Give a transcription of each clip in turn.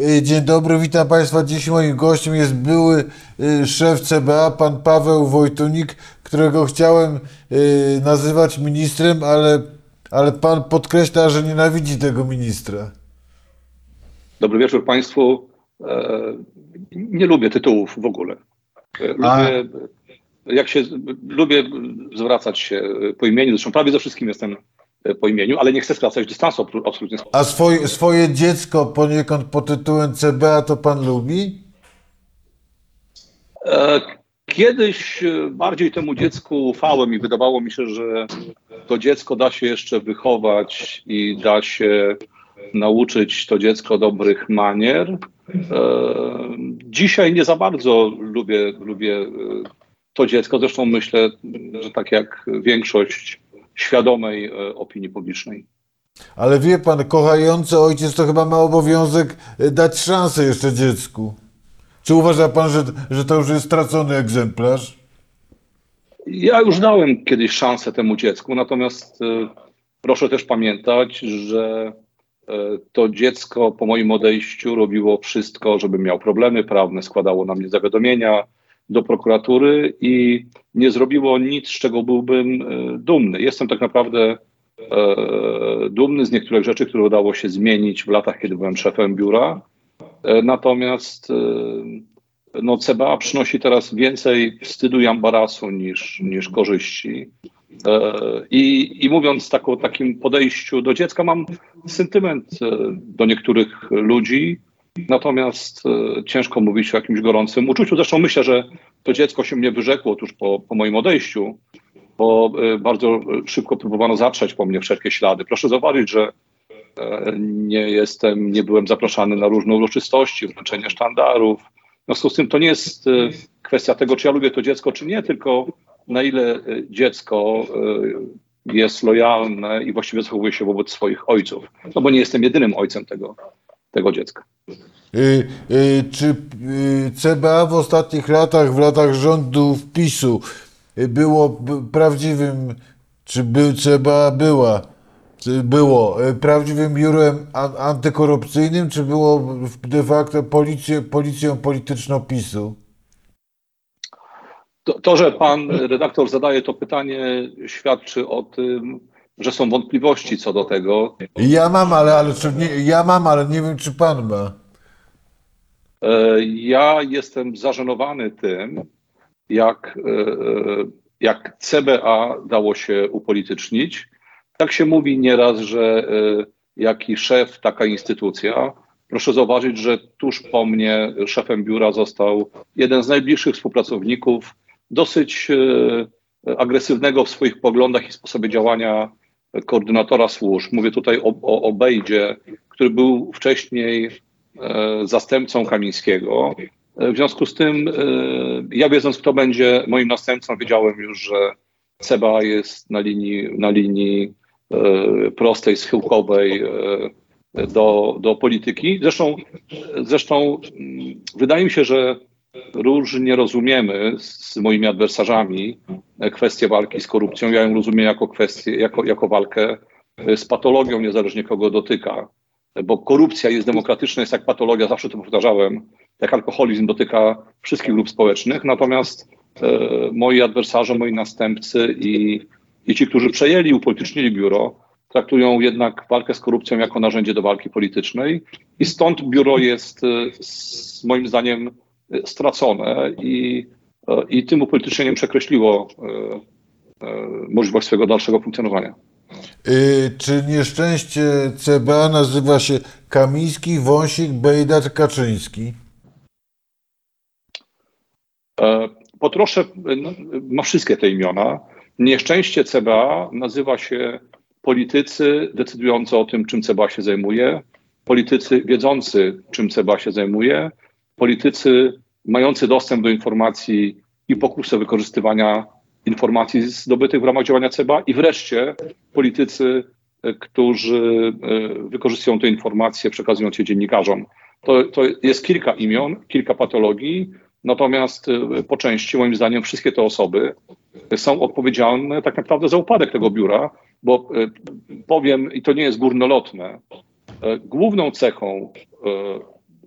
Y, Dzień dobry, witam Państwa. Dziś moim gościem jest były y, szef CBA, pan Paweł Wojtunik, którego chciałem y, nazywać ministrem, ale, ale pan podkreśla, że nienawidzi tego ministra. Dobry wieczór Państwu. E, Nie lubię tytułów w ogóle. E, A- Lubię, jak się, lubię zwracać się po imieniu, zresztą prawie ze wszystkim jestem po imieniu, ale nie chcę skracać dystansu abso- absolutnie. A swoje, swoje dziecko poniekąd pod tytułem CBA to pan lubi? E, Kiedyś e, bardziej temu dziecku ufałem i wydawało mi się, że to dziecko da się jeszcze wychować i da się nauczyć to dziecko dobrych manier. E, Dzisiaj nie za bardzo lubię, lubię e, to dziecko. Zresztą myślę, że tak jak większość świadomej e, opinii publicznej. Ale wie pan, kochający ojciec to chyba ma obowiązek y, dać szansę jeszcze dziecku. Czy uważa pan, że, że to już jest stracony egzemplarz? Ja już dałem kiedyś szansę temu dziecku, natomiast e, proszę też pamiętać, że e, to dziecko po moim odejściu robiło wszystko, żeby miał problemy prawne, składało na mnie zawiadomienia do prokuratury i nie zrobiło nic, z czego byłbym e, dumny. Jestem tak naprawdę e, dumny z niektórych rzeczy, które udało się zmienić w latach, kiedy byłem szefem biura. E, Natomiast no, CBA przynosi teraz więcej wstydu i ambarasu niż, niż korzyści. I, I mówiąc tak o takim podejściu do dziecka, mam sentyment do niektórych ludzi, natomiast e, ciężko mówić o jakimś gorącym uczuciu. Zresztą myślę, że to dziecko się mnie wyrzekło tuż po, po moim odejściu, bo e, bardzo szybko próbowano zatrzeć po mnie wszelkie ślady. Proszę zauważyć, że e, nie jestem, nie byłem zapraszany na różne uroczystości, wręczenie sztandarów. W związku z tym to nie jest e, kwestia tego, czy ja lubię to dziecko, czy nie, tylko na ile e, dziecko e, jest lojalne i właściwie zachowuje się wobec swoich ojców. No bo nie jestem jedynym ojcem tego, tego dziecka. Y, y, czy y, CBA w ostatnich latach, w latach rządów PiSu było prawdziwym, czy by CBA była, było prawdziwym biurem an- antykorupcyjnym, czy było de facto policję, policją polityczną PiSu? To, to, że pan redaktor zadaje to pytanie, świadczy o tym, że są wątpliwości co do tego. Ja mam, ale, ale czy nie, ja mam, ale nie wiem, czy pan ma. E, Ja jestem zażenowany tym, jak, e, jak CBA dało się upolitycznić. Tak się mówi nieraz, że e, jaki szef, taka instytucja. Proszę zauważyć, że tuż po mnie szefem biura został jeden z najbliższych współpracowników, dosyć e, agresywnego w swoich poglądach i sposobie działania koordynatora służb. Mówię tutaj o, o, o Bejdzie, który był wcześniej e, zastępcą Kamińskiego. E, W związku z tym, e, ja wiedząc, kto będzie moim następcą, wiedziałem już, że CBA jest na linii, na linii prostej, schyłkowej do, do polityki. Zresztą, zresztą mm, wydaje mi się, że różnie rozumiemy z moimi adwersarzami e, kwestię walki z korupcją. Ja ją rozumiem jako kwestię, jako, jako walkę e, z patologią, niezależnie kogo dotyka. Bo korupcja jest demokratyczna, jest jak patologia, zawsze to powtarzałem, jak alkoholizm dotyka wszystkich grup społecznych, natomiast e, moi adwersarze, moi następcy i, i ci, którzy przejęli, upolitycznili biuro, traktują jednak walkę z korupcją jako narzędzie do walki politycznej. I stąd biuro jest e, s, moim zdaniem stracone i, e, i tym upolitycznieniem przekreśliło e, e, możliwość swojego dalszego funkcjonowania. Y, czy nieszczęście CBA nazywa się Kamiński, Wąsik, Bejda czy Kaczyński? Potroszę, no, ma wszystkie te imiona. Nieszczęście CBA nazywa się politycy decydujący o tym, czym CBA się zajmuje, politycy wiedzący, czym CBA się zajmuje, politycy mający dostęp do informacji i pokusę wykorzystywania informacji zdobytych w ramach działania CBA i wreszcie politycy, e, którzy e, wykorzystują te informacje, przekazując je dziennikarzom. To, to jest kilka imion, kilka patologii, natomiast e, po części, moim zdaniem, wszystkie te osoby są odpowiedzialne tak naprawdę za upadek tego biura, bo powiem, i to nie jest górnolotne, główną cechą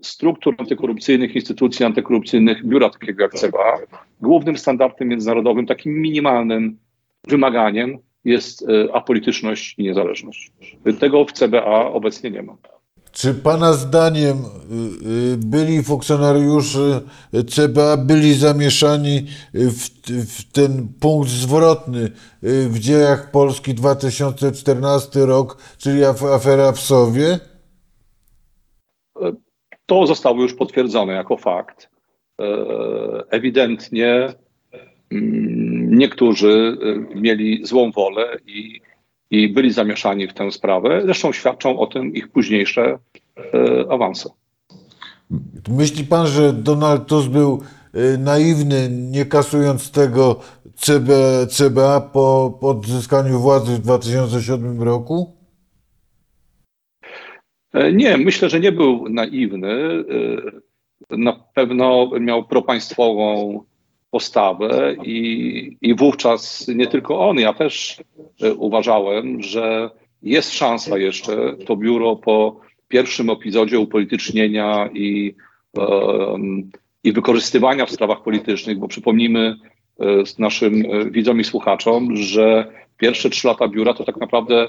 struktur antykorupcyjnych, instytucji antykorupcyjnych, biura takiego jak CBA, głównym standardem międzynarodowym, takim minimalnym wymaganiem jest e, apolityczność i niezależność. Tego w CBA obecnie nie ma. Czy Pana zdaniem y, y, byli funkcjonariusze CBA byli zamieszani w, w ten punkt zwrotny y, w dziejach Polski 2014 rok, czyli af- afera w Sowie? To zostało już potwierdzone jako fakt. E, Ewidentnie mm, niektórzy e, mieli złą wolę i, i byli zamieszani w tę sprawę. Zresztą świadczą o tym ich późniejsze e, awanse. Myśli Pan, że Donald Tusk był naiwny, nie kasując tego CB, CBA po, po odzyskaniu władzy w 2007 roku? E, Nie, myślę, że nie był naiwny. E, Na pewno miał propaństwową postawę i, i wówczas nie tylko on, ja też e, uważałem, że jest szansa jeszcze to biuro po pierwszym epizodzie upolitycznienia i, i wykorzystywania w sprawach politycznych, bo przypomnijmy naszym widzom i słuchaczom, że pierwsze trzy lata biura to tak naprawdę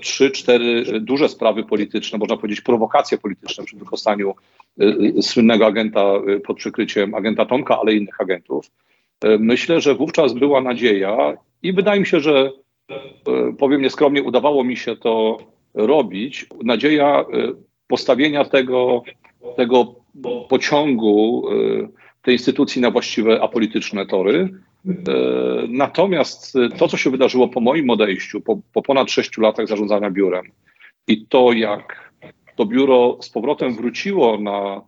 trzy, cztery duże sprawy polityczne, można powiedzieć prowokacje polityczne przy wykorzystaniu e, e, słynnego agenta e, pod przykryciem agenta Tomka, ale innych agentów. Myślę, że wówczas była nadzieja i wydaje mi się, że powiem nieskromnie, udawało mi się to robić. Nadzieja postawienia tego, tego pociągu tej instytucji na właściwe apolityczne tory. Natomiast e, to, co się wydarzyło po moim odejściu, po, po ponad sześciu latach zarządzania biurem i to, jak to biuro z powrotem wróciło na,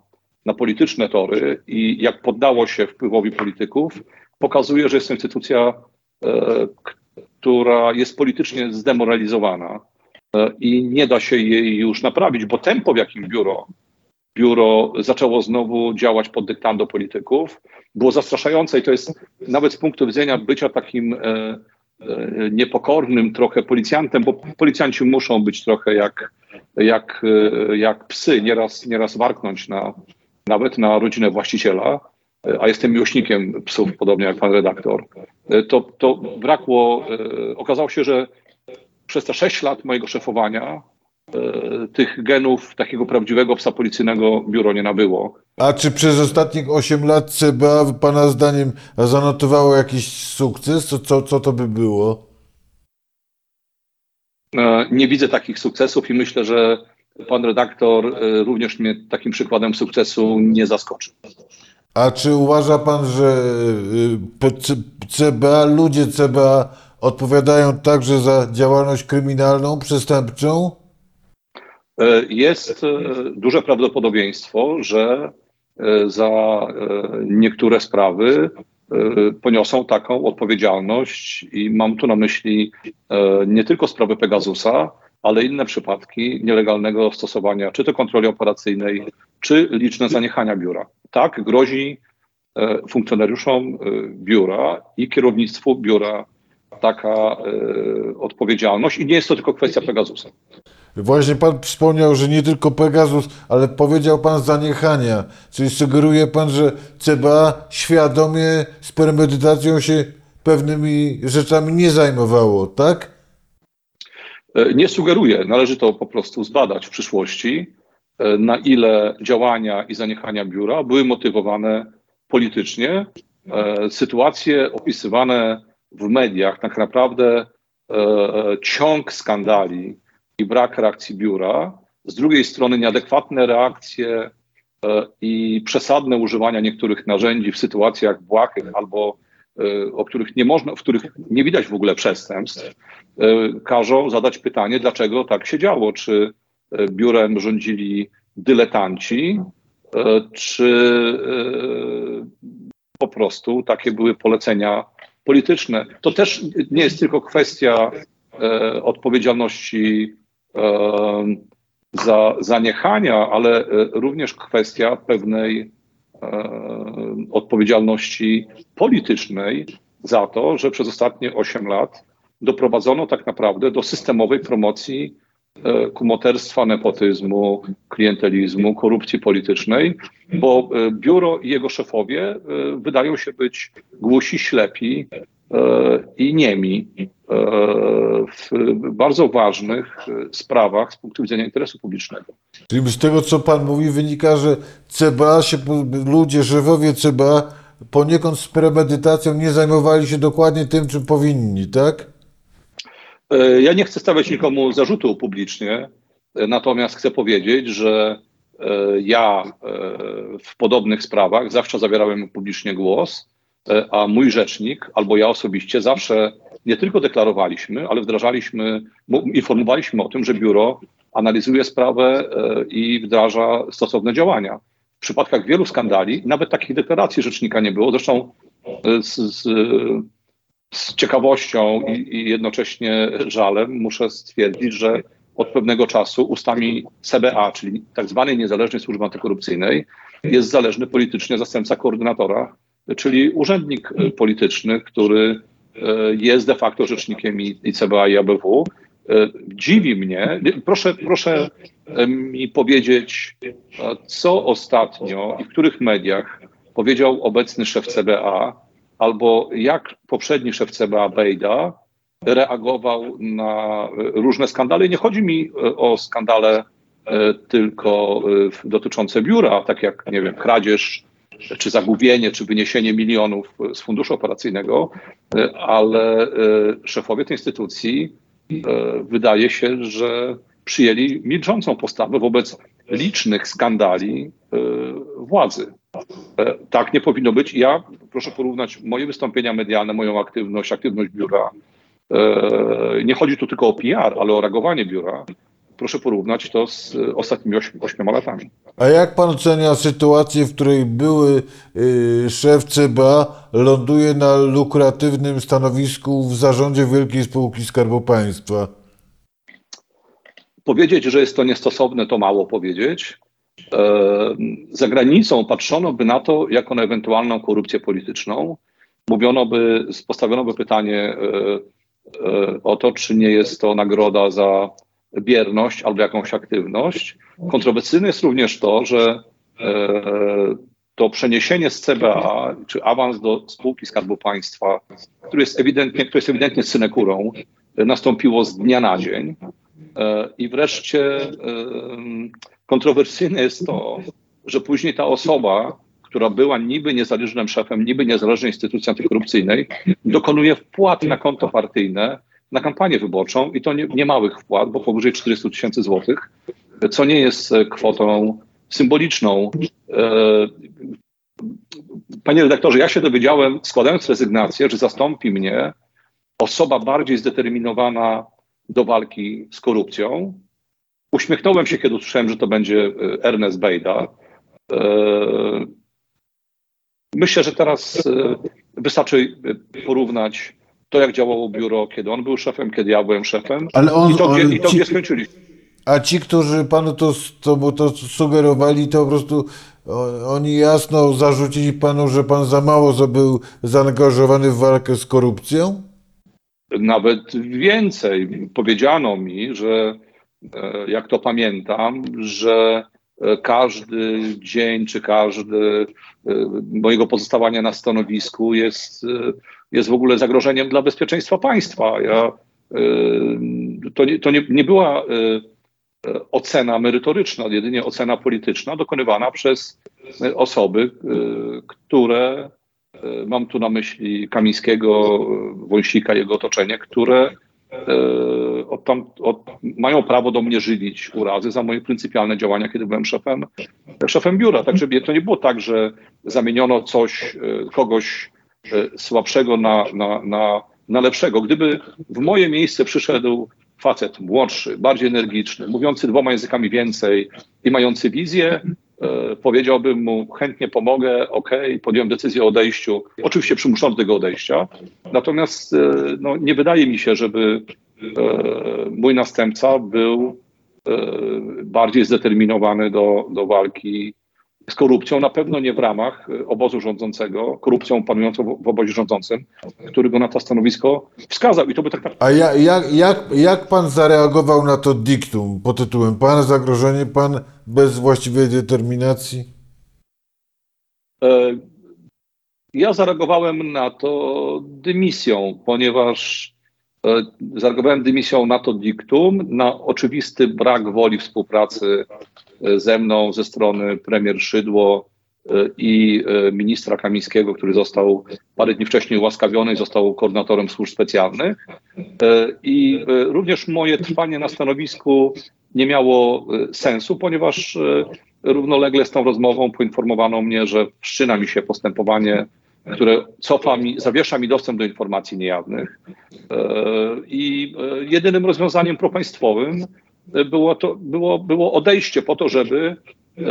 na polityczne tory i jak poddało się wpływowi polityków, pokazuje, że jest to instytucja, e, która jest politycznie zdemoralizowana e, i nie da się jej już naprawić, bo tempo, w jakim biuro biuro zaczęło znowu działać pod dyktando polityków, było zastraszające i to jest nawet z punktu widzenia bycia takim e, e, niepokornym trochę policjantem, bo policjanci muszą być trochę jak, jak, e, jak psy, nieraz, nieraz warknąć na, nawet na rodzinę właściciela, e, a jestem miłośnikiem psów, podobnie jak pan redaktor, to, to brakło, okazało się, że przez te sześć lat mojego szefowania tych genów takiego prawdziwego psa policyjnego biuro nie nabyło. A czy przez ostatnich 8 lat CBA Pana zdaniem zanotowało jakiś sukces? Co, co, co to by było? E, Nie widzę takich sukcesów i myślę, że pan redaktor e, również mnie takim przykładem sukcesu nie zaskoczy. A czy uważa Pan, że CBA, ludzie CBA odpowiadają także za działalność kryminalną, przestępczą? E, Jest e, duże prawdopodobieństwo, że e, za niektóre sprawy poniosą taką odpowiedzialność i mam tu na myśli nie tylko sprawę Pegasusa, ale inne przypadki nielegalnego stosowania czy to kontroli operacyjnej, czy liczne zaniechania biura. Tak grozi funkcjonariuszom biura i kierownictwu biura taka e, odpowiedzialność i nie jest to tylko kwestia Pegasusa. Właśnie Pan wspomniał, że nie tylko Pegasus, ale powiedział Pan zaniechania. Czyli sugeruje Pan, że CBA świadomie z premedytacją się pewnymi rzeczami nie zajmowało, tak? E, Nie sugeruję, należy to po prostu zbadać w przyszłości, e, na ile działania i zaniechania biura były motywowane politycznie. Sytuacje opisywane w mediach, tak naprawdę e, ciąg skandali i brak reakcji biura, z drugiej strony nieadekwatne reakcje e, i przesadne używania niektórych narzędzi w sytuacjach błahych albo e, o których nie można, w których nie widać w ogóle przestępstw, e, każą zadać pytanie, dlaczego tak się działo. Czy e, biurem rządzili dyletanci, e, czy e, po prostu takie były polecenia polityczne. To też nie jest tylko kwestia e, odpowiedzialności e, za zaniechania, ale e, również kwestia pewnej e, odpowiedzialności politycznej za to, że przez ostatnie 8 lat doprowadzono tak naprawdę do systemowej promocji kumoterstwa, nepotyzmu, klientelizmu, korupcji politycznej, bo e, biuro i jego szefowie e, wydają się być głusi, ślepi e, i niemi e, w bardzo ważnych e, sprawach z punktu widzenia interesu publicznego. Czyli z tego, co pan mówi, wynika, że CBA się, ludzie, szefowie CBA poniekąd z premedytacją nie zajmowali się dokładnie tym, czym powinni, tak? E, Ja nie chcę stawiać nikomu zarzutu publicznie, e, natomiast chcę powiedzieć, że e, ja w podobnych sprawach zawsze zabierałem publicznie głos, a mój rzecznik albo ja osobiście zawsze nie tylko deklarowaliśmy, ale wdrażaliśmy, informowaliśmy o tym, że biuro analizuje sprawę i wdraża stosowne działania. W przypadkach wielu skandali nawet takich deklaracji rzecznika nie było. Zresztą z, z, z ciekawością i, i jednocześnie żalem muszę stwierdzić, że od pewnego czasu ustami CBA, czyli tak zwanej niezależnej służby antykorupcyjnej, jest zależny politycznie zastępca koordynatora, czyli urzędnik e, polityczny, który e, jest de facto rzecznikiem i, CBA i ABW. E, Dziwi mnie, proszę, proszę mi powiedzieć, co ostatnio i w których mediach powiedział obecny szef CBA, albo jak poprzedni szef CBA Bejda reagował na e, różne skandale. I nie chodzi mi e, o skandale e, tylko dotyczące biura, tak jak, nie wiem, kradzież, czy zagubienie, czy wyniesienie milionów z funduszu operacyjnego, ale szefowie tej instytucji wydaje się, że przyjęli milczącą postawę wobec licznych skandali władzy. E, Tak nie powinno być. Ja proszę porównać moje wystąpienia medialne, moją aktywność, aktywność biura. E, Nie chodzi tu tylko o PR, ale o reagowanie biura. Proszę porównać to z ostatnimi ośmi, ośmioma latami. A jak pan ocenia sytuację, w której były y, szef CBA ląduje na lukratywnym stanowisku w zarządzie wielkiej spółki Skarbu Państwa? Powiedzieć, że jest to niestosowne, to mało powiedzieć. E, Za granicą patrzono by na to jako na ewentualną korupcję polityczną. Mówiono by, postawiono by pytanie e, e, o to, czy nie jest to nagroda za bierność albo jakąś aktywność. Kontrowersyjne jest również to, że to przeniesienie z CBA, czy awans do spółki Skarbu Państwa, który jest ewidentnie, który jest ewidentnie synekurą, nastąpiło z dnia na dzień. I wreszcie kontrowersyjne jest to, że później ta osoba, która była niby niezależnym szefem, niby niezależnej instytucji antykorupcyjnej, dokonuje wpłat na konto partyjne na kampanię wyborczą i to nie, nie małych wpłat, bo powyżej 400 tysięcy złotych, co nie jest e, kwotą symboliczną. E, Panie redaktorze, ja się dowiedziałem, składając rezygnację, że zastąpi mnie osoba bardziej zdeterminowana do walki z korupcją. Uśmiechnąłem się, kiedy usłyszałem, że to będzie e, Ernest Bejda. E, Myślę, że teraz e, wystarczy porównać to, jak działało biuro, kiedy on był szefem, kiedy ja byłem szefem Ale on- i to, on- i to ci- gdzie skończyliśmy. A ci, którzy panu to, to, to sugerowali, to po prostu oni jasno zarzucili panu, że pan za mało był zaangażowany w walkę z korupcją? Nawet więcej. Powiedziano mi, że jak to pamiętam, że e, każdy dzień czy każdy e, mojego pozostawania na stanowisku jest, e, jest w ogóle zagrożeniem dla bezpieczeństwa państwa. Ja, e, to nie, to nie, nie była e, e, ocena merytoryczna, jedynie ocena polityczna dokonywana przez e, osoby, e, które E, Mam tu na myśli Kamińskiego, e, Wąsika, jego otoczenie, które e, od tam, od, mają prawo do mnie żywić urazy za moje pryncypialne działania, kiedy byłem szefem, szefem biura. Także to nie było tak, że zamieniono coś, e, kogoś e, słabszego na, na, na, na lepszego. Gdyby w moje miejsce przyszedł facet młodszy, bardziej energiczny, mówiący dwoma językami więcej i mający wizję, e, powiedziałbym mu chętnie pomogę, ok, podjąłem decyzję o odejściu, oczywiście przymuszony do tego odejścia, natomiast e, no, nie wydaje mi się, żeby e, mój następca był e, bardziej zdeterminowany do, do walki z korupcją, na pewno nie w ramach y, obozu rządzącego, korupcją panującą w, obozie rządzącym, który go na to stanowisko wskazał. I to by tak naprawdę A ja, jak, jak, jak pan zareagował na to diktum pod tytułem Pan zagrożenie, pan bez właściwej determinacji? E, Ja zareagowałem na to dymisją, ponieważ e, zareagowałem dymisją na to diktum, na oczywisty brak woli współpracy ze mną ze strony premier Szydło e, i e, ministra Kamińskiego, który został parę dni wcześniej ułaskawiony i został koordynatorem służb specjalnych. E, I e, również moje trwanie na stanowisku nie miało e, sensu, ponieważ e, równolegle z tą rozmową poinformowano mnie, że wszczyna mi się postępowanie, które cofa mi, zawiesza mi dostęp do informacji niejawnych. E, I e, jedynym rozwiązaniem propaństwowym e, było, to, było, było odejście po to, żeby, e,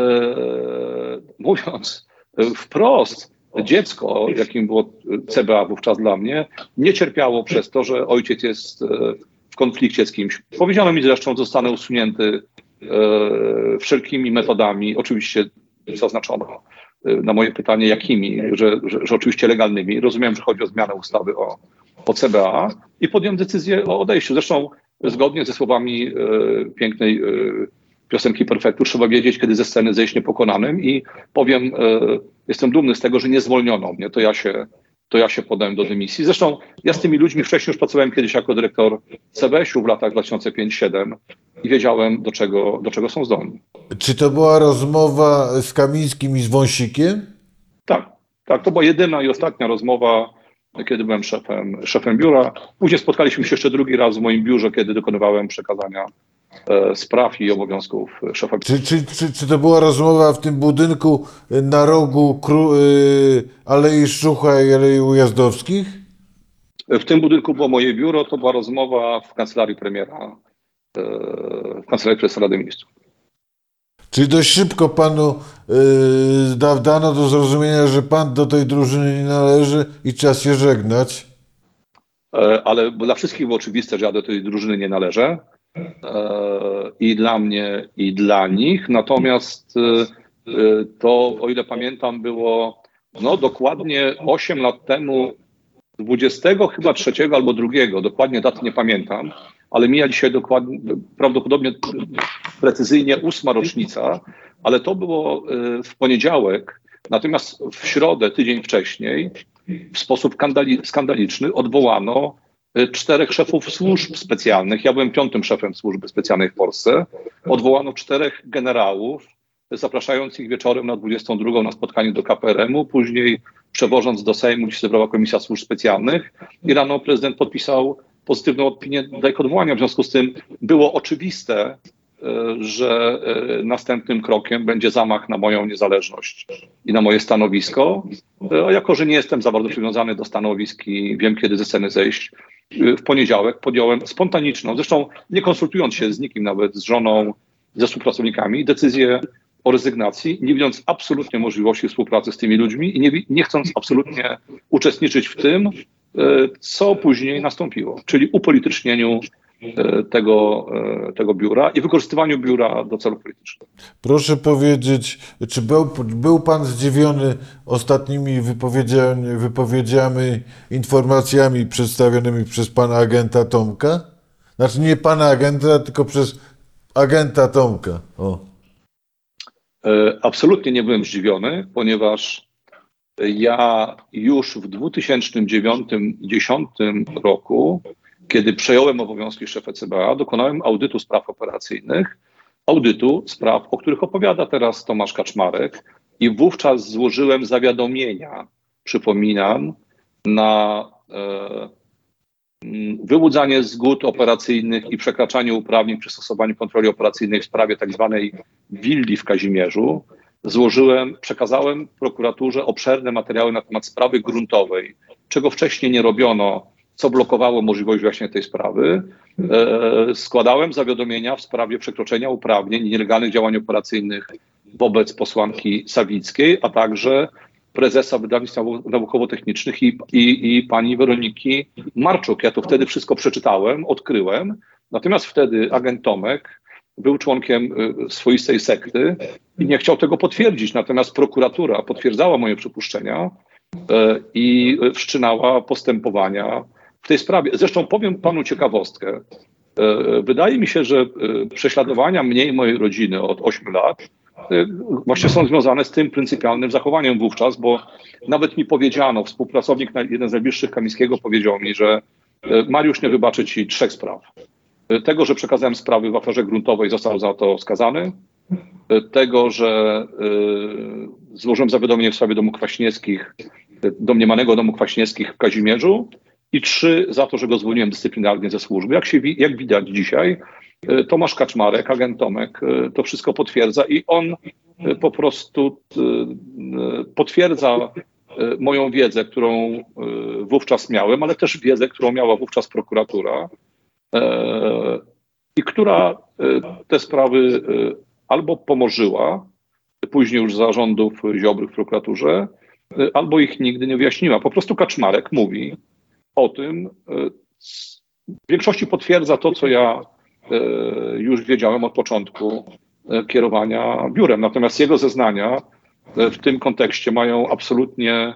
mówiąc wprost, dziecko, jakim było CBA wówczas dla mnie, nie cierpiało przez to, że ojciec jest e, w konflikcie z kimś. Powiedziano mi zresztą, zostanę usunięty e, wszelkimi metodami, oczywiście zaznaczono e, na moje pytanie jakimi, że, że, że oczywiście legalnymi. Rozumiem, że chodzi o zmianę ustawy o, o CBA i podjąłem decyzję o odejściu. Zresztą zgodnie ze słowami e, pięknej e, piosenki Perfektu trzeba wiedzieć, kiedy ze sceny zejść niepokonanym i powiem, e, jestem dumny z tego, że nie zwolniono mnie, to ja się to ja się podałem do dymisji. Zresztą ja z tymi ludźmi wcześniej już pracowałem kiedyś jako dyrektor CBS-u w latach 2005-2007 i wiedziałem, do czego, do czego są zdolni. Czy to była rozmowa z Kamińskim i z Wąsikiem? Tak, tak, to była jedyna i ostatnia rozmowa, kiedy byłem szefem, szefem biura. Później spotkaliśmy się jeszcze drugi raz w moim biurze, kiedy dokonywałem przekazania e, spraw i obowiązków szefa Czy, czy, czy, czy to była rozmowa w tym budynku na rogu Kru, y, Alei Szczucha i Alei Ujazdowskich? W tym budynku było moje biuro, to była rozmowa w kancelarii premiera, e, w kancelarii prezesa Rady Ministrów. Czyli dość szybko panu y, da, dano do zrozumienia, że pan do tej drużyny nie należy i czas się żegnać? E, ale dla wszystkich było oczywiste, że ja do tej drużyny nie należę. E, I dla mnie, i dla nich. Natomiast e, to, o ile pamiętam, było no, dokładnie 8 lat temu, 20 chyba trzeciego albo drugiego, dokładnie daty nie pamiętam, ale mija dzisiaj dokładnie, prawdopodobnie precyzyjnie ósma rocznica, ale to było e, w poniedziałek. Natomiast w środę, tydzień wcześniej, w sposób skandali- skandaliczny odwołano y, czterech szefów służb specjalnych. Ja byłem piątym szefem służby specjalnej w Polsce. Odwołano czterech generałów, zapraszając ich wieczorem na 22 na spotkanie do KPRM-u, później przewożąc do Sejmu, gdzie zebrała Komisja Służb Specjalnych i rano prezydent podpisał pozytywną opinię ich odwołania. W związku z tym było oczywiste, y, że y, następnym krokiem będzie zamach na moją niezależność i na moje stanowisko. A jako, że nie jestem za bardzo przywiązany do stanowisk i wiem, kiedy ze sceny zejść, w poniedziałek podjąłem spontaniczną, zresztą nie konsultując się z nikim, nawet z żoną, ze współpracownikami, decyzję o rezygnacji, nie widząc absolutnie możliwości współpracy z tymi ludźmi i nie, nie chcąc absolutnie uczestniczyć w tym, co później nastąpiło, czyli upolitycznieniu y, tego, y, tego biura i wykorzystywaniu biura do celów politycznych. Proszę powiedzieć, czy był, był pan zdziwiony ostatnimi wypowiedziami, wypowiedziami, informacjami przedstawionymi przez pana agenta Tomka? Znaczy nie pana agenta, tylko przez agenta Tomka. O. E, Absolutnie nie byłem zdziwiony, ponieważ ja już w 2009-2010 roku, kiedy przejąłem obowiązki szefa CBA, dokonałem audytu spraw operacyjnych, audytu spraw, o których opowiada teraz Tomasz Kaczmarek i wówczas złożyłem zawiadomienia, przypominam, na e, mm, wyłudzanie zgód operacyjnych i przekraczanie uprawnień przy stosowaniu kontroli operacyjnej w sprawie tak zwanej willi w Kazimierzu, złożyłem, przekazałem prokuraturze obszerne materiały na temat sprawy gruntowej, czego wcześniej nie robiono, co blokowało możliwość wyjaśnienia tej sprawy. E, składałem zawiadomienia w sprawie przekroczenia uprawnień i nielegalnych działań operacyjnych wobec posłanki Sawickiej, a także prezesa wydawnictw nau- naukowo-technicznych i, i, i pani Weroniki Marczuk. Ja to wtedy wszystko przeczytałem, odkryłem. Natomiast wtedy agent Tomek był członkiem y, swoistej sekty i nie chciał tego potwierdzić. Natomiast prokuratura potwierdzała moje przypuszczenia y, i wszczynała postępowania w tej sprawie. Zresztą powiem panu ciekawostkę. Y, Wydaje mi się, że y, prześladowania mnie i mojej rodziny od 8 lat właśnie są związane z tym pryncypialnym zachowaniem wówczas, bo nawet mi powiedziano, współpracownik, jeden z najbliższych Kamińskiego powiedział mi, że Mariusz nie wybaczy ci trzech spraw. Tego, że przekazałem sprawy w aferze gruntowej, został za to skazany. Tego, że y, złożyłem zawiadomienie w sprawie domu Kwaśniewskich, domniemanego domu Kwaśniewskich w Kazimierzu. I trzy, za to, że go zwolniłem dyscyplinarnie ze służby. Jak, się, jak widać dzisiaj, y, Tomasz Kaczmarek, agent Tomek, y, to wszystko potwierdza i on po prostu potwierdza moją wiedzę, którą wówczas miałem, ale też wiedzę, którą miała wówczas prokuratura i która y, te sprawy y, albo pomorzyła, później już zarządów Ziobry w prokuraturze, albo ich nigdy nie wyjaśniła. Po prostu Kaczmarek mówi o tym, w większości potwierdza to, co ja już wiedziałem od początku kierowania biurem. Natomiast jego zeznania w tym kontekście mają absolutnie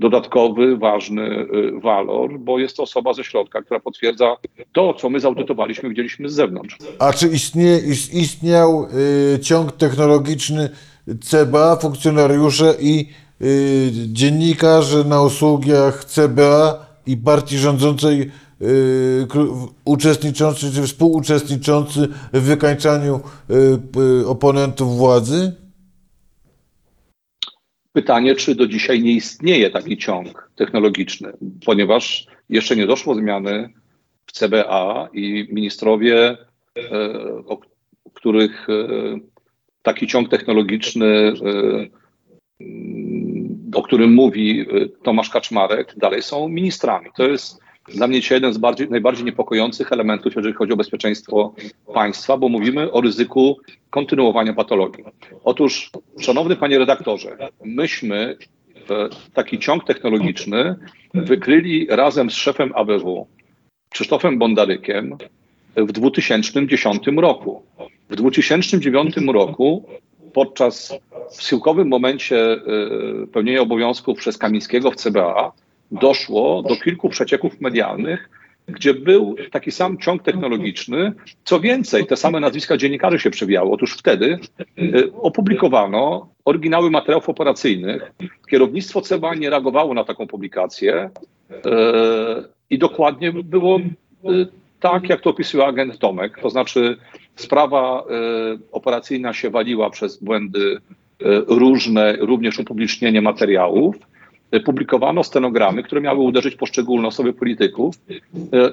dodatkowy, ważny y, walor, bo jest to osoba ze środka, która potwierdza to, co my zaudytowaliśmy, widzieliśmy z zewnątrz. A czy istniał y, ciąg technologiczny CBA, funkcjonariusze i y, dziennikarze na usługach CBA i partii rządzącej uczestniczący czy współuczestniczący w wykańczaniu oponentów władzy? Pytanie, czy do dzisiaj nie istnieje taki ciąg technologiczny, ponieważ jeszcze nie doszło zmiany w CBA i ministrowie, e, o których e, taki ciąg technologiczny, e, mm, o którym mówi Tomasz Kaczmarek, dalej są ministrami. To jest dla mnie dzisiaj jeden z bardziej, najbardziej niepokojących elementów, jeżeli chodzi o bezpieczeństwo państwa, bo mówimy o ryzyku kontynuowania patologii. Otóż, szanowny panie redaktorze, myśmy taki ciąg technologiczny wykryli razem z szefem ABW, Krzysztofem Bondarykiem, w 2010 roku. W 2009 roku, podczas w schyłkowym momencie e, pełnienia obowiązków przez Kamińskiego w CBA, doszło do kilku przecieków medialnych, gdzie był taki sam ciąg technologiczny. Co więcej, te same nazwiska dziennikarzy się przewijały. Otóż wtedy y, opublikowano oryginały materiałów operacyjnych. Kierownictwo CBA nie reagowało na taką publikację y, i dokładnie było y, tak, jak to opisuje agent Tomek. To znaczy sprawa operacyjna się waliła przez błędy różne, również upublicznienie materiałów publikowano stenogramy, które miały uderzyć poszczególne osoby polityków e,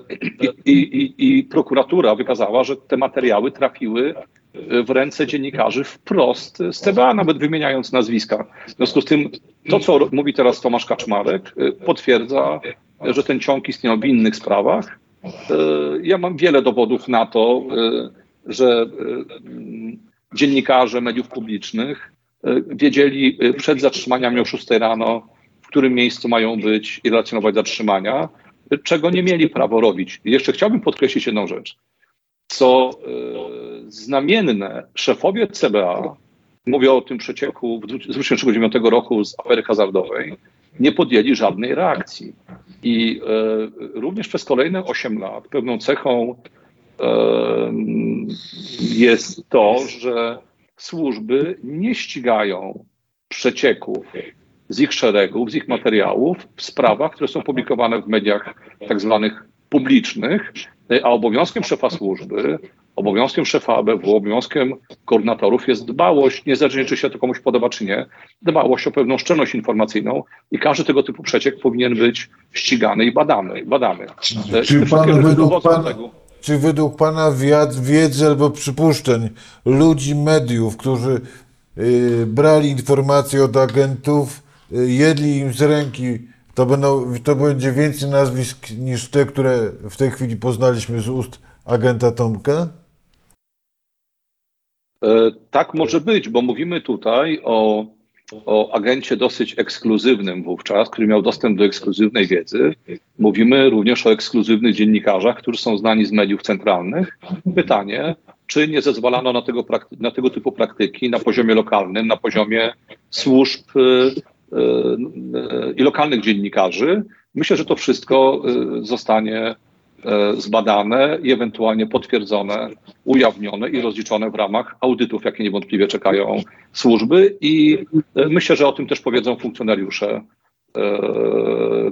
i, i, i prokuratura wykazała, że te materiały trafiły w ręce dziennikarzy wprost z CBA, nawet wymieniając nazwiska. W związku z tym to, co mówi teraz Tomasz Kaczmarek, e, potwierdza, że ten ciąg istniał w innych sprawach. E, Ja mam wiele dowodów na to, że dziennikarze mediów publicznych wiedzieli przed zatrzymaniami o 6 rano, w którym miejscu mają być i relacjonować zatrzymania, czego nie mieli prawo robić. Jeszcze chciałbym podkreślić jedną rzecz. Co e, znamienne, szefowie CBA, mówię o tym przecieku z 2009 roku z afery hazardowej, nie podjęli żadnej reakcji. I e, również przez kolejne 8 lat pewną cechą e, jest to, że służby nie ścigają przecieków z ich szeregów, z ich materiałów w sprawach, które są publikowane w mediach tak zwanych publicznych, a obowiązkiem szefa służby, obowiązkiem szefa ABW, obowiązkiem koordynatorów jest dbałość, niezależnie czy się to komuś podoba, czy nie, dbałość o pewną szczelność informacyjną i każdy tego typu przeciek powinien być ścigany i badany. badany. Czy pan według tego. czy według pana wiedzy albo przypuszczeń ludzi mediów, którzy y, brali informacje od agentów, jedli im z ręki, to, będą, to będzie więcej nazwisk niż te, które w tej chwili poznaliśmy z ust agenta Tomka? E, Tak może być, bo mówimy tutaj o o agencie dosyć ekskluzywnym wówczas, który miał dostęp do ekskluzywnej wiedzy. Mówimy również o ekskluzywnych dziennikarzach, którzy są znani z mediów centralnych. Pytanie, czy nie zezwalano na tego, na tego typu praktyki na poziomie lokalnym, na poziomie służb y, y, y, i lokalnych dziennikarzy. Myślę, że to wszystko y, zostanie y, zbadane i ewentualnie potwierdzone, ujawnione i rozliczone w ramach audytów, jakie niewątpliwie czekają służby. I y, myślę, że o tym też powiedzą funkcjonariusze, y,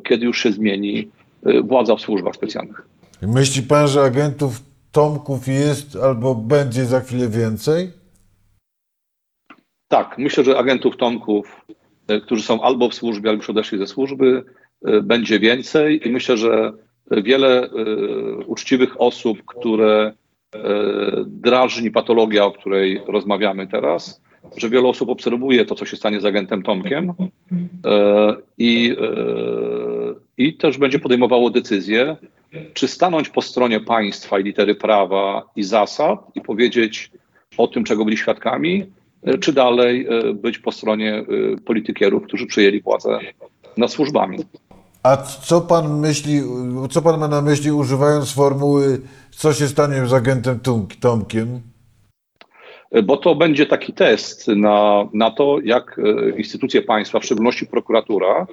kiedy już się zmieni y, władza w służbach specjalnych. Myśli pan, że agentów Tomków jest albo będzie za chwilę więcej? Tak, myślę, że agentów Tomków, którzy są albo w służbie, albo już odeszli ze służby, e, będzie więcej. I myślę, że wiele e, uczciwych osób, które e, drażni patologia, o której rozmawiamy teraz, że wiele osób obserwuje to, co się stanie z agentem Tomkiem e, i, e, i też będzie podejmowało decyzję, czy stanąć po stronie państwa i litery prawa i zasad i powiedzieć o tym, czego byli świadkami, e, czy dalej e, być po stronie e, politykierów, którzy przejęli władzę nad służbami. A co pan myśli, co pan ma na myśli używając formuły co się stanie z agentem Tomkiem? E, Bo to będzie taki test na, na to, jak instytucje państwa, w szczególności prokuratura,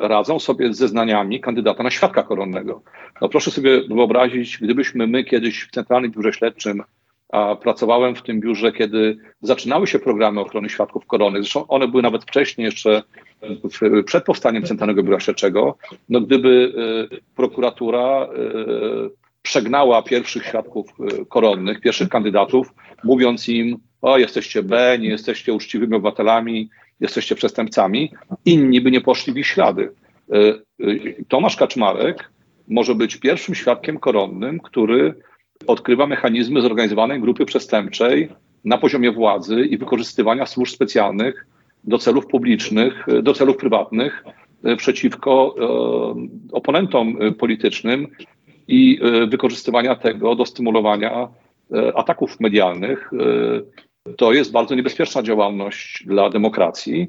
radzą sobie z zeznaniami kandydata na świadka koronnego. No proszę sobie wyobrazić, gdybyśmy my kiedyś w Centralnym Biurze Śledczym, a pracowałem w tym biurze, kiedy zaczynały się programy ochrony świadków koronnych, zresztą one były nawet wcześniej, jeszcze przed powstaniem Centralnego Biura Śledczego, no gdyby e, prokuratura e, przegnała pierwszych świadków e, koronnych, pierwszych kandydatów, mówiąc im, o jesteście B, nie jesteście uczciwymi obywatelami, jesteście przestępcami, inni by nie poszli w ich ślady. Tomasz Kaczmarek może być pierwszym świadkiem koronnym, który odkrywa mechanizmy zorganizowanej grupy przestępczej na poziomie władzy i wykorzystywania służb specjalnych do celów publicznych, do celów prywatnych e, przeciwko e, oponentom politycznym i e, wykorzystywania tego do stymulowania ataków medialnych. To jest bardzo niebezpieczna działalność dla demokracji.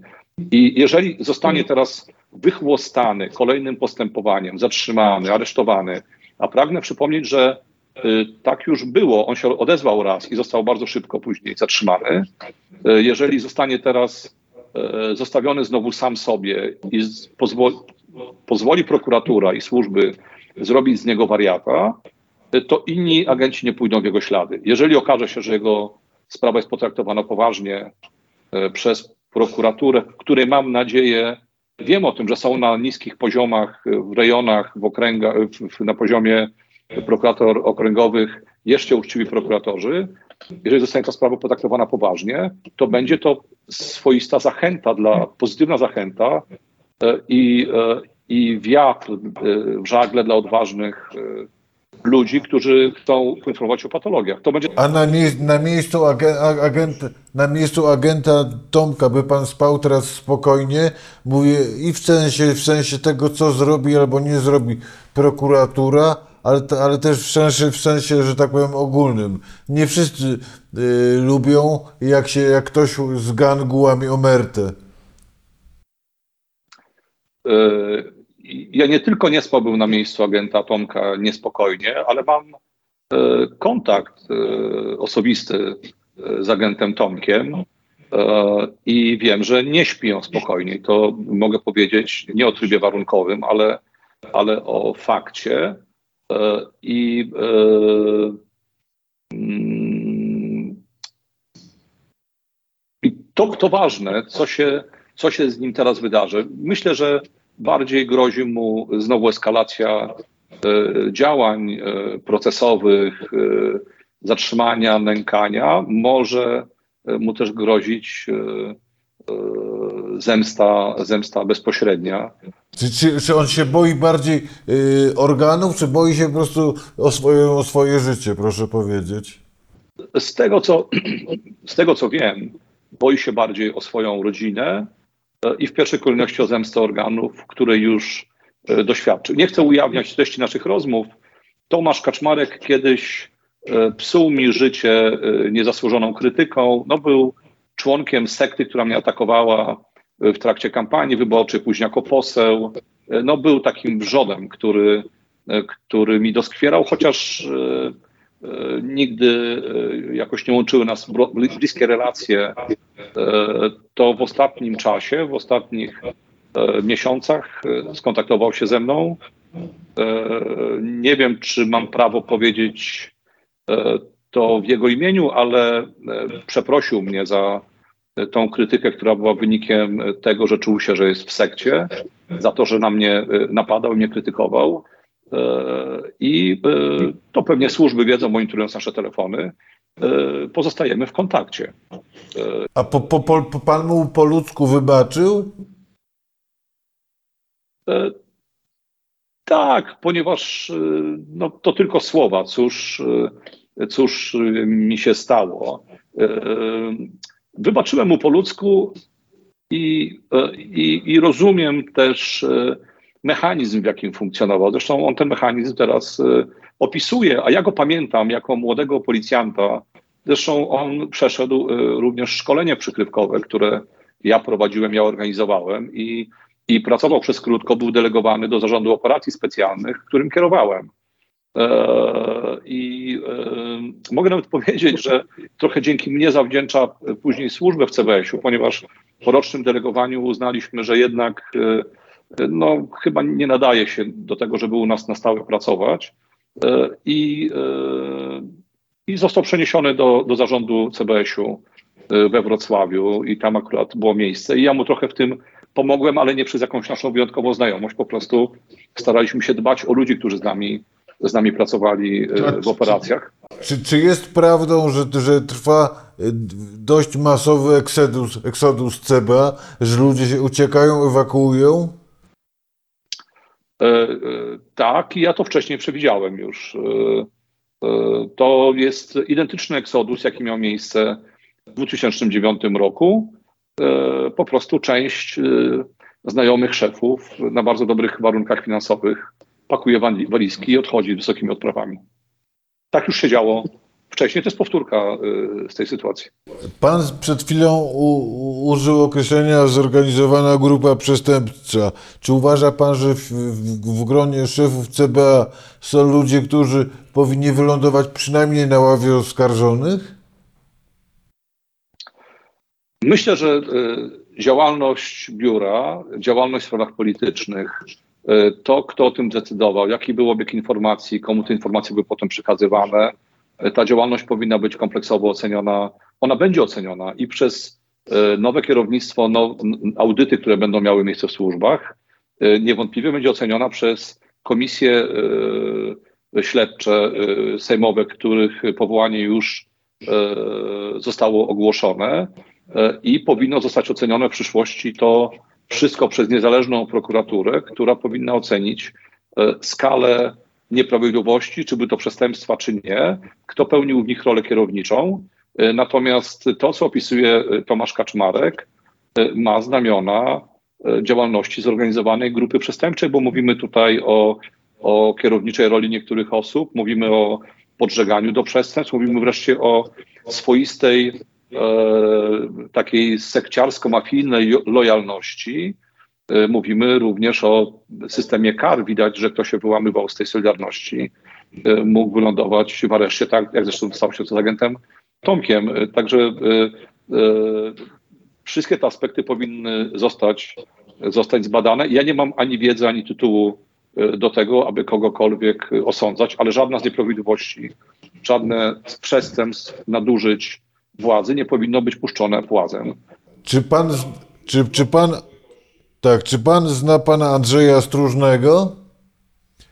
I jeżeli zostanie teraz wychłostany kolejnym postępowaniem, zatrzymany, aresztowany, a pragnę przypomnieć, że tak już było, on się odezwał raz i został bardzo szybko później zatrzymany. Y, Jeżeli zostanie teraz y, zostawiony znowu sam sobie i pozwoli, pozwoli prokuratura i służby zrobić z niego wariata, y, to inni agenci nie pójdą w jego ślady. Jeżeli okaże się, że jego sprawa jest potraktowana poważnie przez prokuraturę, której mam nadzieję, wiem o tym, że są na niskich poziomach, w rejonach, w okręgach, na poziomie prokurator okręgowych jeszcze uczciwi prokuratorzy. Jeżeli zostanie ta sprawa potraktowana poważnie, to będzie to swoista zachęta dla, pozytywna zachęta e, i, e, i wiatr e, w żagle dla odważnych ludzi, którzy chcą poinformować o patologiach. To będzie A na, mie- na, miejscu agent, na miejscu agenta Tomka by pan spał teraz spokojnie? Mówię i w sensie, w sensie tego, co zrobi albo nie zrobi prokuratura, ale, ale też w sensie, w sensie, że tak powiem, ogólnym. Nie wszyscy y, lubią, jak się jak ktoś z gangu łamie omertę. E, Ja nie tylko nie spałbym na miejscu agenta Tomka niespokojnie, ale mam e, kontakt e, osobisty z agentem Tomkiem i wiem, że nie śpi on spokojnie. To mogę powiedzieć nie o trybie warunkowym, ale, ale o fakcie. E, I e, mm, i to, to ważne, co się, co się z nim teraz wydarzy. Myślę, że bardziej grozi mu znowu eskalacja e, działań procesowych, zatrzymania, nękania. Może mu też grozić zemsta, zemsta bezpośrednia. Czy, czy, czy on się boi bardziej y, organów, czy boi się po prostu o swoje, o swoje życie, proszę powiedzieć? Z tego, co, z tego, co wiem, boi się bardziej o swoją rodzinę e, i w pierwszej kolejności o zemstę organów, której już e, doświadczył. Nie chcę ujawniać treści naszych rozmów. Tomasz Kaczmarek kiedyś e, psuł mi życie e, niezasłużoną krytyką. No, był członkiem sekty, która mnie atakowała w trakcie kampanii wyborczej, później jako poseł. No, był takim wrzodem, który, który mi doskwierał, chociaż nigdy jakoś nie łączyły nas bliskie relacje. To w ostatnim czasie, w ostatnich miesiącach skontaktował się ze mną. Nie wiem, czy mam prawo powiedzieć to w jego imieniu, ale przeprosił mnie za tą krytykę, która była wynikiem tego, że czuł się, że jest w sekcie, za to, że na mnie napadał i mnie krytykował. I to pewnie służby wiedzą, monitorując nasze telefony. Pozostajemy w kontakcie. A po, po, po, pan mu po ludzku wybaczył? Tak, ponieważ no, to tylko słowa. Cóż, cóż mi się stało? Wybaczyłem mu po ludzku i, i, i rozumiem też mechanizm, w jakim funkcjonował. Zresztą on ten mechanizm teraz opisuje, a ja go pamiętam jako młodego policjanta. Zresztą on przeszedł również szkolenie przykrywkowe, które ja prowadziłem, ja organizowałem i, i pracował przez krótko, był delegowany do zarządu operacji specjalnych, którym kierowałem. I mogę nawet powiedzieć, że trochę dzięki mnie zawdzięcza później służbę w CBS-u, ponieważ po rocznym delegowaniu uznaliśmy, że jednak no, chyba nie nadaje się do tego, żeby u nas na stałe pracować. I, i został przeniesiony do, do zarządu CBS-u we Wrocławiu i tam akurat było miejsce. I ja mu trochę w tym pomogłem, ale nie przez jakąś naszą wyjątkową znajomość. Po prostu staraliśmy się dbać o ludzi, którzy z nami z nami pracowali w operacjach. Czy, czy jest prawdą, że, że trwa dość masowy eksodus, eksodus CBA, że ludzie się uciekają, ewakuują? E, e, tak, i ja to wcześniej przewidziałem już. E, to jest identyczny eksodus, jaki miał miejsce w 2009 roku. Po prostu część znajomych szefów na bardzo dobrych warunkach finansowych pakuje walizki i odchodzi wysokimi odprawami. Tak już się działo wcześniej. To jest powtórka z tej sytuacji. Pan przed chwilą u, użył określenia zorganizowana grupa przestępcza. Czy uważa pan, że w, w, w gronie szefów CBA są ludzie, którzy powinni wylądować przynajmniej na ławie oskarżonych? Myślę, że działalność biura, działalność w sprawach politycznych, to, kto o tym decydował, jaki był obieg informacji, komu te informacje były potem przekazywane, ta działalność powinna być kompleksowo oceniona. Ona będzie oceniona i przez nowe kierownictwo, no, audyty, które będą miały miejsce w służbach, niewątpliwie będzie oceniona przez komisje śledcze sejmowe, których powołanie już zostało ogłoszone i powinno zostać ocenione w przyszłości to wszystko przez niezależną prokuraturę, która powinna ocenić skalę nieprawidłowości, czy by to przestępstwa, czy nie, kto pełnił w nich rolę kierowniczą. Natomiast to, co opisuje Tomasz Kaczmarek, ma znamiona działalności zorganizowanej grupy przestępczej, bo mówimy tutaj o, o kierowniczej roli niektórych osób, mówimy o podżeganiu do przestępstw, mówimy wreszcie o swoistej e, takiej sekciarsko-mafijnej lojalności. E, mówimy również o systemie kar. Widać, że ktoś się wyłamywał z tej solidarności. E, mógł wylądować w areszcie, tak jak zresztą stało się z agentem Tomkiem. E, Także e, e, wszystkie te aspekty powinny zostać, zostać zbadane. Ja nie mam ani wiedzy, ani tytułu e, do tego, aby kogokolwiek osądzać, ale żadna z nieprawidłowości, żadne z przestępstw, nadużyć władzy nie powinno być puszczone płazem. Czy pan, czy, czy pan, tak, czy pan zna pana Andrzeja Stróżnego,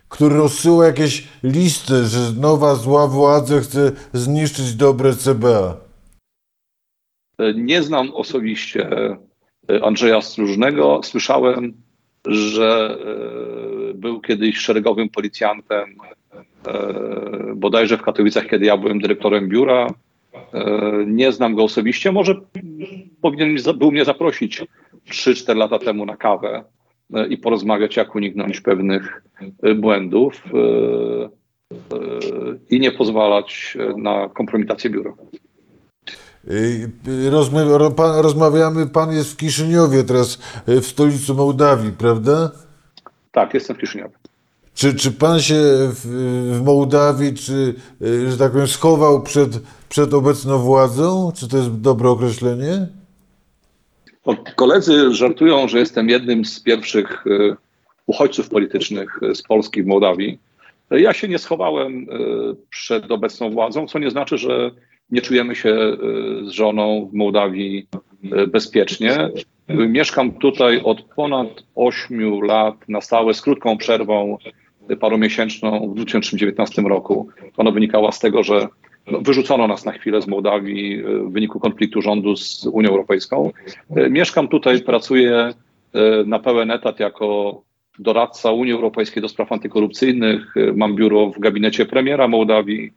który rozsyła jakieś listy, że nowa zła władza chce zniszczyć dobre CBA? E, Nie znam osobiście e, Andrzeja Stróżnego. Słyszałem, że e, był kiedyś szeregowym policjantem, bodajże w Katowicach, kiedy ja byłem dyrektorem biura. E, Nie znam go osobiście. Może powinien był mnie zaprosić 3-4 lata temu na kawę e, i porozmawiać, jak uniknąć pewnych e, błędów i nie pozwalać na kompromitację biura. Rozmawiamy, pan jest w Kiszyniowie teraz, w stolicy Mołdawii, prawda? Tak, jestem w Kiszyniowie. Czy, czy pan się w, w Mołdawii, czy, że tak powiem, schował przed, przed obecną władzą? Czy to jest dobre określenie? Koledzy żartują, że jestem jednym z pierwszych e, uchodźców politycznych e, z Polski w Mołdawii. E, Ja się nie schowałem przed obecną władzą, co nie znaczy, że nie czujemy się z żoną w Mołdawii bezpiecznie. Mieszkam tutaj od ponad 8 lat na stałe, z krótką przerwą parumiesięczną w 2019 roku. Ona wynikała z tego, że no, wyrzucono nas na chwilę z Mołdawii e, w wyniku konfliktu rządu z Unią Europejską. E, Mieszkam tutaj, pracuję e, na pełen etat jako doradca Unii Europejskiej do spraw antykorupcyjnych. Mam biuro w gabinecie premiera Mołdawii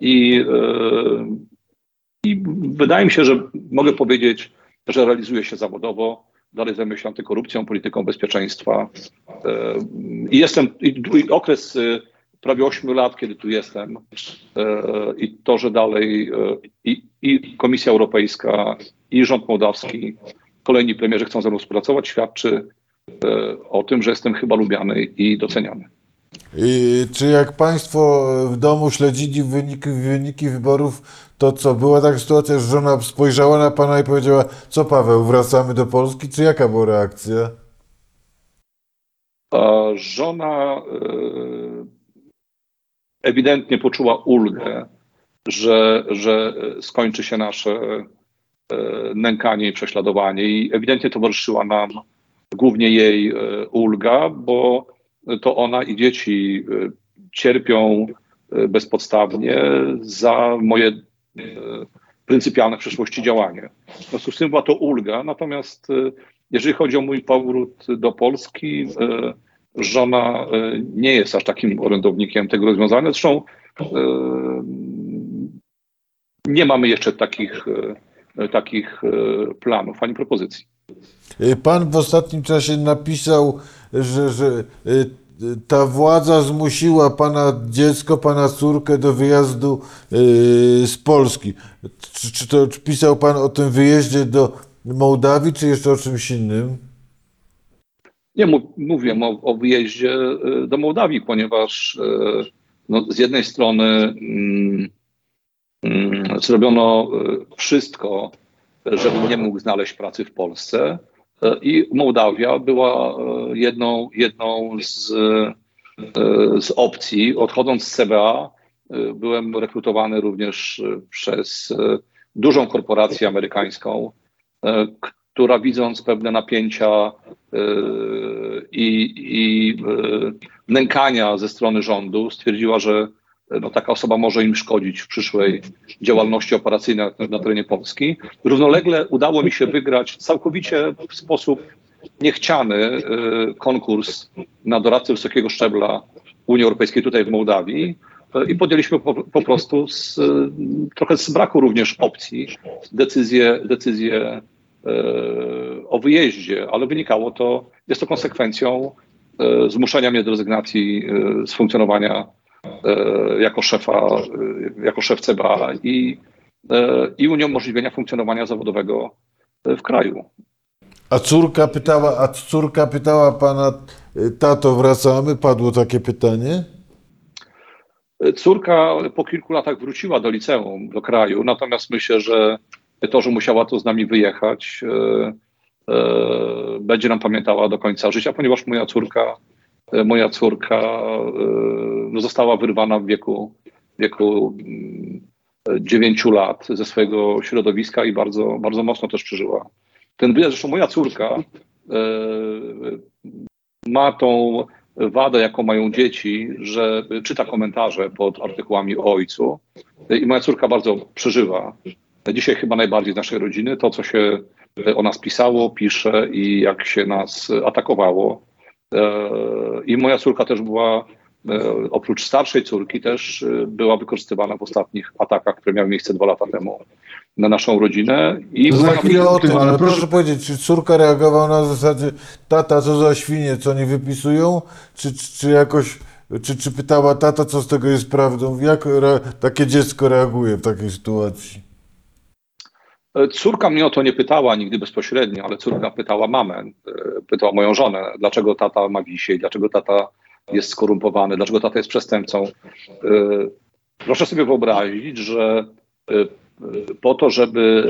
i, i wydaje mi się, że mogę powiedzieć, że realizuję się zawodowo. Dalej zajmuję się antykorupcją, polityką bezpieczeństwa. I jestem, i, i okres prawie 8 lat, kiedy tu jestem, e, i to, że dalej e, i, i Komisja Europejska, i rząd mołdawski, kolejni premierzy chcą ze mną współpracować, świadczy e, o tym, że jestem chyba lubiany i doceniany. I czy jak Państwo w domu śledzili wyniki, wyniki wyborów, to co, była taka sytuacja, że żona spojrzała na Pana i powiedziała, co Paweł, wracamy do Polski, czy jaka była reakcja? Żona ewidentnie poczuła ulgę, że, że skończy się nasze e, nękanie i prześladowanie i ewidentnie towarzyszyła nam głównie jej e, ulga, bo to ona i dzieci e, cierpią bezpodstawnie za moje pryncypialne w przeszłości działanie. W związku z tym była to ulga, natomiast jeżeli chodzi o mój powrót do Polski, żona e, nie jest aż takim orędownikiem tego rozwiązania. Zresztą e, nie mamy jeszcze takich, e, takich planów ani propozycji. Pan w ostatnim czasie napisał, że, że ta władza zmusiła Pana dziecko, Pana córkę do wyjazdu z Polski. Czy, czy to czy pisał Pan o tym wyjeździe do Mołdawii, czy jeszcze o czymś innym? Nie mów, mówię o, o wyjeździe e, do Mołdawii, ponieważ e, no, z jednej strony mm, mm, zrobiono e, wszystko, żeby nie mógł znaleźć pracy w Polsce i Mołdawia była jedną, jedną z, z opcji. Odchodząc z CBA byłem rekrutowany również przez dużą korporację amerykańską, która widząc pewne napięcia e, i, i e, nękania ze strony rządu stwierdziła, że e, no, taka osoba może im szkodzić w przyszłej działalności operacyjnej na, terenie Polski. Równolegle udało mi się wygrać całkowicie w sposób niechciany konkurs na doradcę wysokiego szczebla Unii Europejskiej tutaj w Mołdawii i podjęliśmy po, po prostu z, trochę z braku również opcji decyzję, decyzję o wyjeździe, ale wynikało to, jest to konsekwencją e, zmuszenia mnie do rezygnacji e, z funkcjonowania e, jako szefa, e, jako szef CBA i, e, i uniemożliwienia funkcjonowania zawodowego e, w kraju. A córka pytała, a córka pytała Pana, tato, wracamy? Padło takie pytanie? Córka po kilku latach wróciła do liceum, do kraju, natomiast myślę, że to, że musiała tu z nami wyjechać, e, e, będzie nam pamiętała do końca życia, ponieważ moja córka, e, moja córka została wyrwana w wieku, wieku mm, dziewięciu lat ze swojego środowiska i bardzo, bardzo mocno też przeżyła ten wyjazd. Zresztą moja córka ma tą wadę, jaką mają dzieci, że czyta komentarze pod artykułami o ojcu i moja córka bardzo przeżywa. Dzisiaj chyba najbardziej z naszej rodziny to, co się o nas pisało, pisze i jak się nas atakowało. E, I moja córka też była, e, oprócz starszej córki, też e, była wykorzystywana w ostatnich atakach, które miały miejsce dwa lata temu na naszą rodzinę. I Za była chwilę o tym, ale ale proszę- proszę powiedzieć, czy córka reagowała na zasadzie, tata, co za świnie, co nie wypisują? Czy, czy, czy jakoś, czy, czy pytała tata, co z tego jest prawdą? Jak re, takie dziecko reaguje w takiej sytuacji? E, Córka mnie o to nie pytała nigdy bezpośrednio, ale córka pytała mamę, e, pytała moją żonę, dlaczego tata ma wisieć, dlaczego tata jest skorumpowany, dlaczego tata jest przestępcą. E, Proszę sobie wyobrazić, że po to, żeby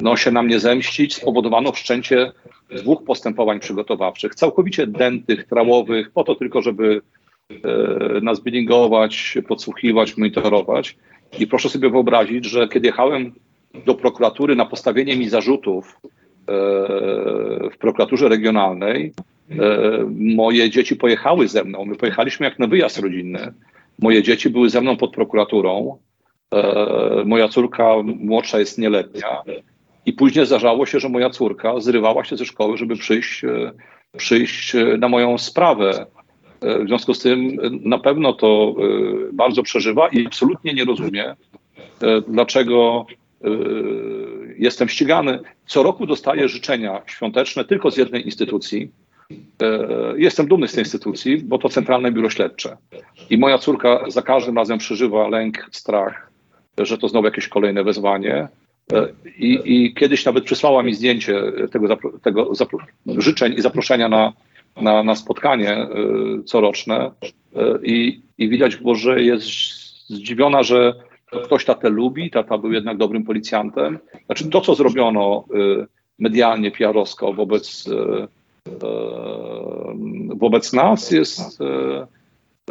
no, się nam nie zemścić, spowodowano wszczęcie dwóch postępowań przygotowawczych, całkowicie dętych, trałowych, po to tylko, żeby nas bilingować, podsłuchiwać, monitorować. I proszę sobie wyobrazić, że kiedy jechałem do prokuratury na postawienie mi zarzutów e, w prokuraturze regionalnej, e, moje dzieci pojechały ze mną. My pojechaliśmy jak na wyjazd rodzinny. Moje dzieci były ze mną pod prokuraturą. E, Moja córka młodsza jest nieletnia. I później zdarzało się, że moja córka zrywała się ze szkoły, żeby przyjść, e, przyjść e, na moją sprawę. W związku z tym e, na pewno to e, bardzo przeżywa i absolutnie nie rozumie, e, dlaczego jestem ścigany. Co roku dostaję życzenia świąteczne tylko z jednej instytucji. Jestem dumny z tej instytucji, bo to Centralne Biuro Śledcze. I moja córka za każdym razem przeżywa lęk, strach, że to znowu jakieś kolejne wezwanie. I, i kiedyś nawet przysłała mi zdjęcie tego, tego życzeń i zaproszenia na, na, na spotkanie e, coroczne. E, I, I widać było, że jest zdziwiona, że ktoś tatę lubi, tata był jednak dobrym policjantem. Znaczy to, co zrobiono e, medialnie, PR-owsko wobec, wobec nas jest,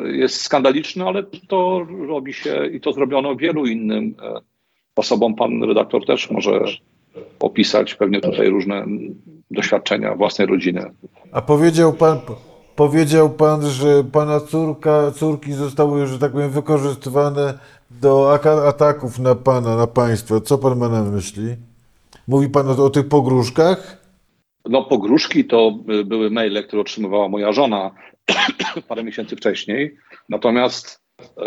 jest skandaliczne, ale to robi się i to zrobiono wielu innym osobom. Pan redaktor też może opisać pewnie tutaj różne doświadczenia własnej rodziny. A powiedział pan, powiedział pan, że pana córka, córki zostały, że tak powiem, wykorzystywane do ataków na pana, na państwo. Co pan ma na myśli? Mówi pan o, o tych pogróżkach? No, pogróżki to były maile, które otrzymywała moja żona parę miesięcy wcześniej. Natomiast e,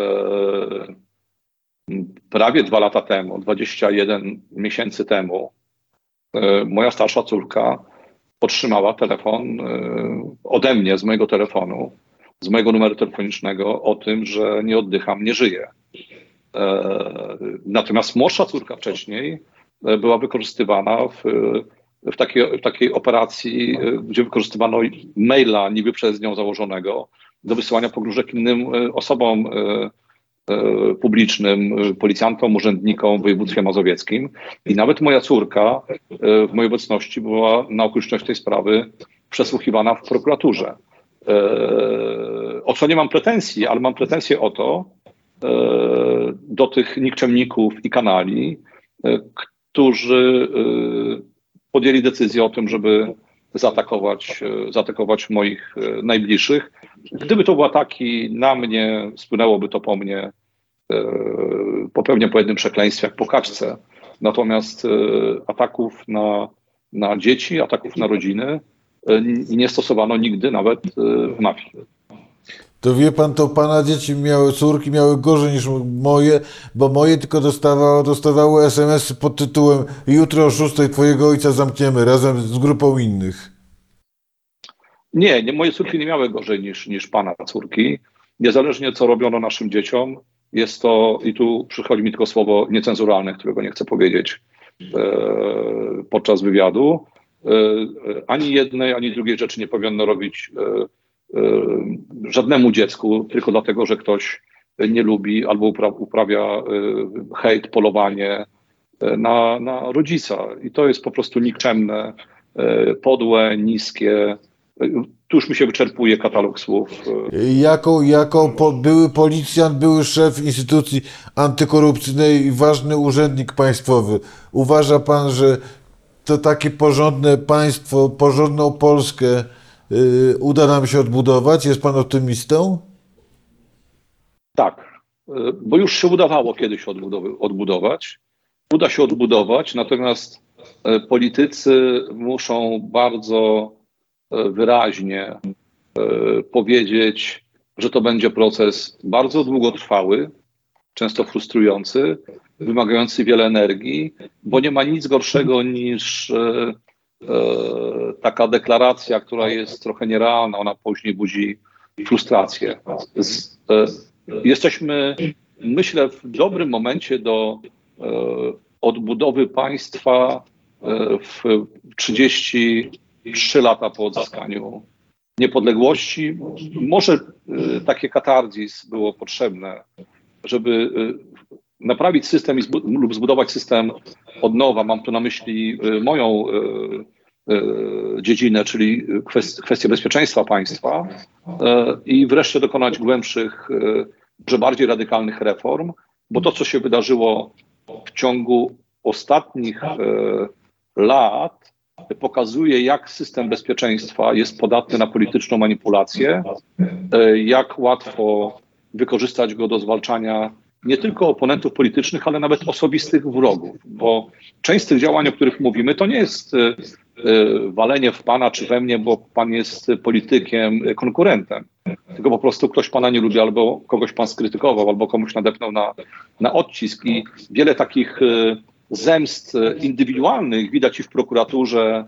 prawie dwa lata temu, 21 miesięcy temu, e, moja starsza córka otrzymała telefon e, ode mnie, z mojego telefonu, z mojego numeru telefonicznego o tym, że nie oddycham, nie żyję. E, Natomiast młodsza córka wcześniej e, była wykorzystywana w, w, takiej, w takiej operacji, e, gdzie wykorzystywano maila niby przez nią założonego do wysyłania pogróżek innym osobom publicznym, e, policjantom, urzędnikom w województwie mazowieckim. I nawet moja córka e, w mojej obecności była na okoliczność tej sprawy przesłuchiwana w prokuraturze. E, O co nie mam pretensji, ale mam pretensje o to, e, do tych nikczemników i kanali, e, którzy e, podjęli decyzję o tym, żeby zaatakować, e, zaatakować moich e, najbliższych. Gdyby to były ataki na mnie, spłynęłoby to po mnie, e, po pewnie po jednym przekleństwie, jak po kaczce. Natomiast ataków na, na dzieci, ataków na rodziny nie stosowano nigdy nawet w mafii. To wie pan, to pana dzieci miały, córki miały gorzej niż moje, bo moje tylko dostawały, dostawały SMS pod tytułem jutro o 6 twojego ojca zamkniemy razem z grupą innych. Nie, nie, moje córki nie miały gorzej niż, niż pana córki. Niezależnie co robiono naszym dzieciom, jest to, i tu przychodzi mi tylko słowo niecenzuralne, którego nie chcę powiedzieć e, podczas wywiadu, e, e, ani jednej, ani drugiej rzeczy nie powinno robić e, żadnemu dziecku, tylko dlatego, że ktoś nie lubi albo upra- uprawia e, hejt, polowanie e, na, na rodzica. I to jest po prostu nikczemne, podłe, niskie. Tu już mi się wyczerpuje katalog słów. Jako, jako po, były policjant, były szef instytucji antykorupcyjnej i ważny urzędnik państwowy. Uważa pan, że to takie porządne państwo, porządną Polskę y, uda nam się odbudować? Jest pan optymistą? Tak, e, bo już się udawało kiedyś odbudować. Uda się odbudować, natomiast e, politycy muszą bardzo wyraźnie powiedzieć, że to będzie proces bardzo długotrwały, często frustrujący, wymagający wiele energii, bo nie ma nic gorszego niż taka deklaracja, która jest trochę nierealna, ona później budzi frustrację. Z, e, jesteśmy, myślę, w dobrym momencie do e, odbudowy państwa e, w 33 lata po odzyskaniu niepodległości. Może e, takie katarzis było potrzebne, żeby e, naprawić system zbu- lub zbudować system od nowa. Mam tu na myśli e, moją e, e, dziedzinę, czyli kwest- kwestię bezpieczeństwa państwa i wreszcie dokonać głębszych, że bardziej radykalnych reform, bo to, co się wydarzyło w ciągu ostatnich lat, pokazuje, jak system bezpieczeństwa jest podatny na polityczną manipulację, jak łatwo wykorzystać go do zwalczania nie tylko oponentów politycznych, ale nawet osobistych wrogów, bo część z tych działań, o których mówimy, to nie jest e, e, walenie w pana czy we mnie, bo pan jest politykiem, e, konkurentem, tylko po prostu ktoś pana nie lubi, albo kogoś pan skrytykował, albo komuś nadepnął na, na odcisk. I wiele takich zemst indywidualnych widać i w prokuraturze,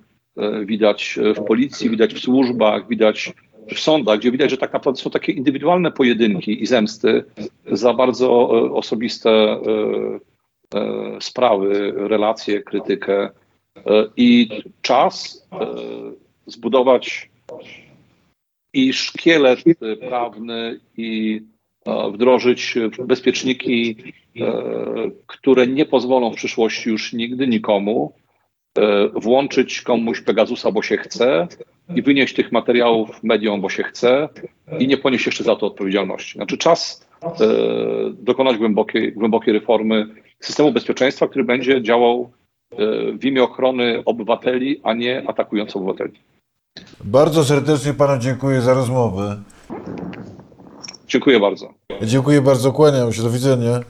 widać w policji, widać w służbach, widać w sądach, gdzie widać, że tak naprawdę są takie indywidualne pojedynki i zemsty za bardzo e, osobiste e, e, sprawy, relacje, krytykę i czas zbudować i szkielet prawny i wdrożyć bezpieczniki, które nie pozwolą w przyszłości już nigdy nikomu włączyć komuś Pegasusa, bo się chce i wynieść tych materiałów mediom, bo się chce i nie ponieść jeszcze za to odpowiedzialności. Znaczy czas e, dokonać głębokiej, głębokiej reformy systemu bezpieczeństwa, który będzie działał e, w imię ochrony obywateli, a nie atakując obywateli. Bardzo serdecznie panu dziękuję za rozmowę. Dziękuję bardzo. Dziękuję bardzo, kłaniam się, do widzenia.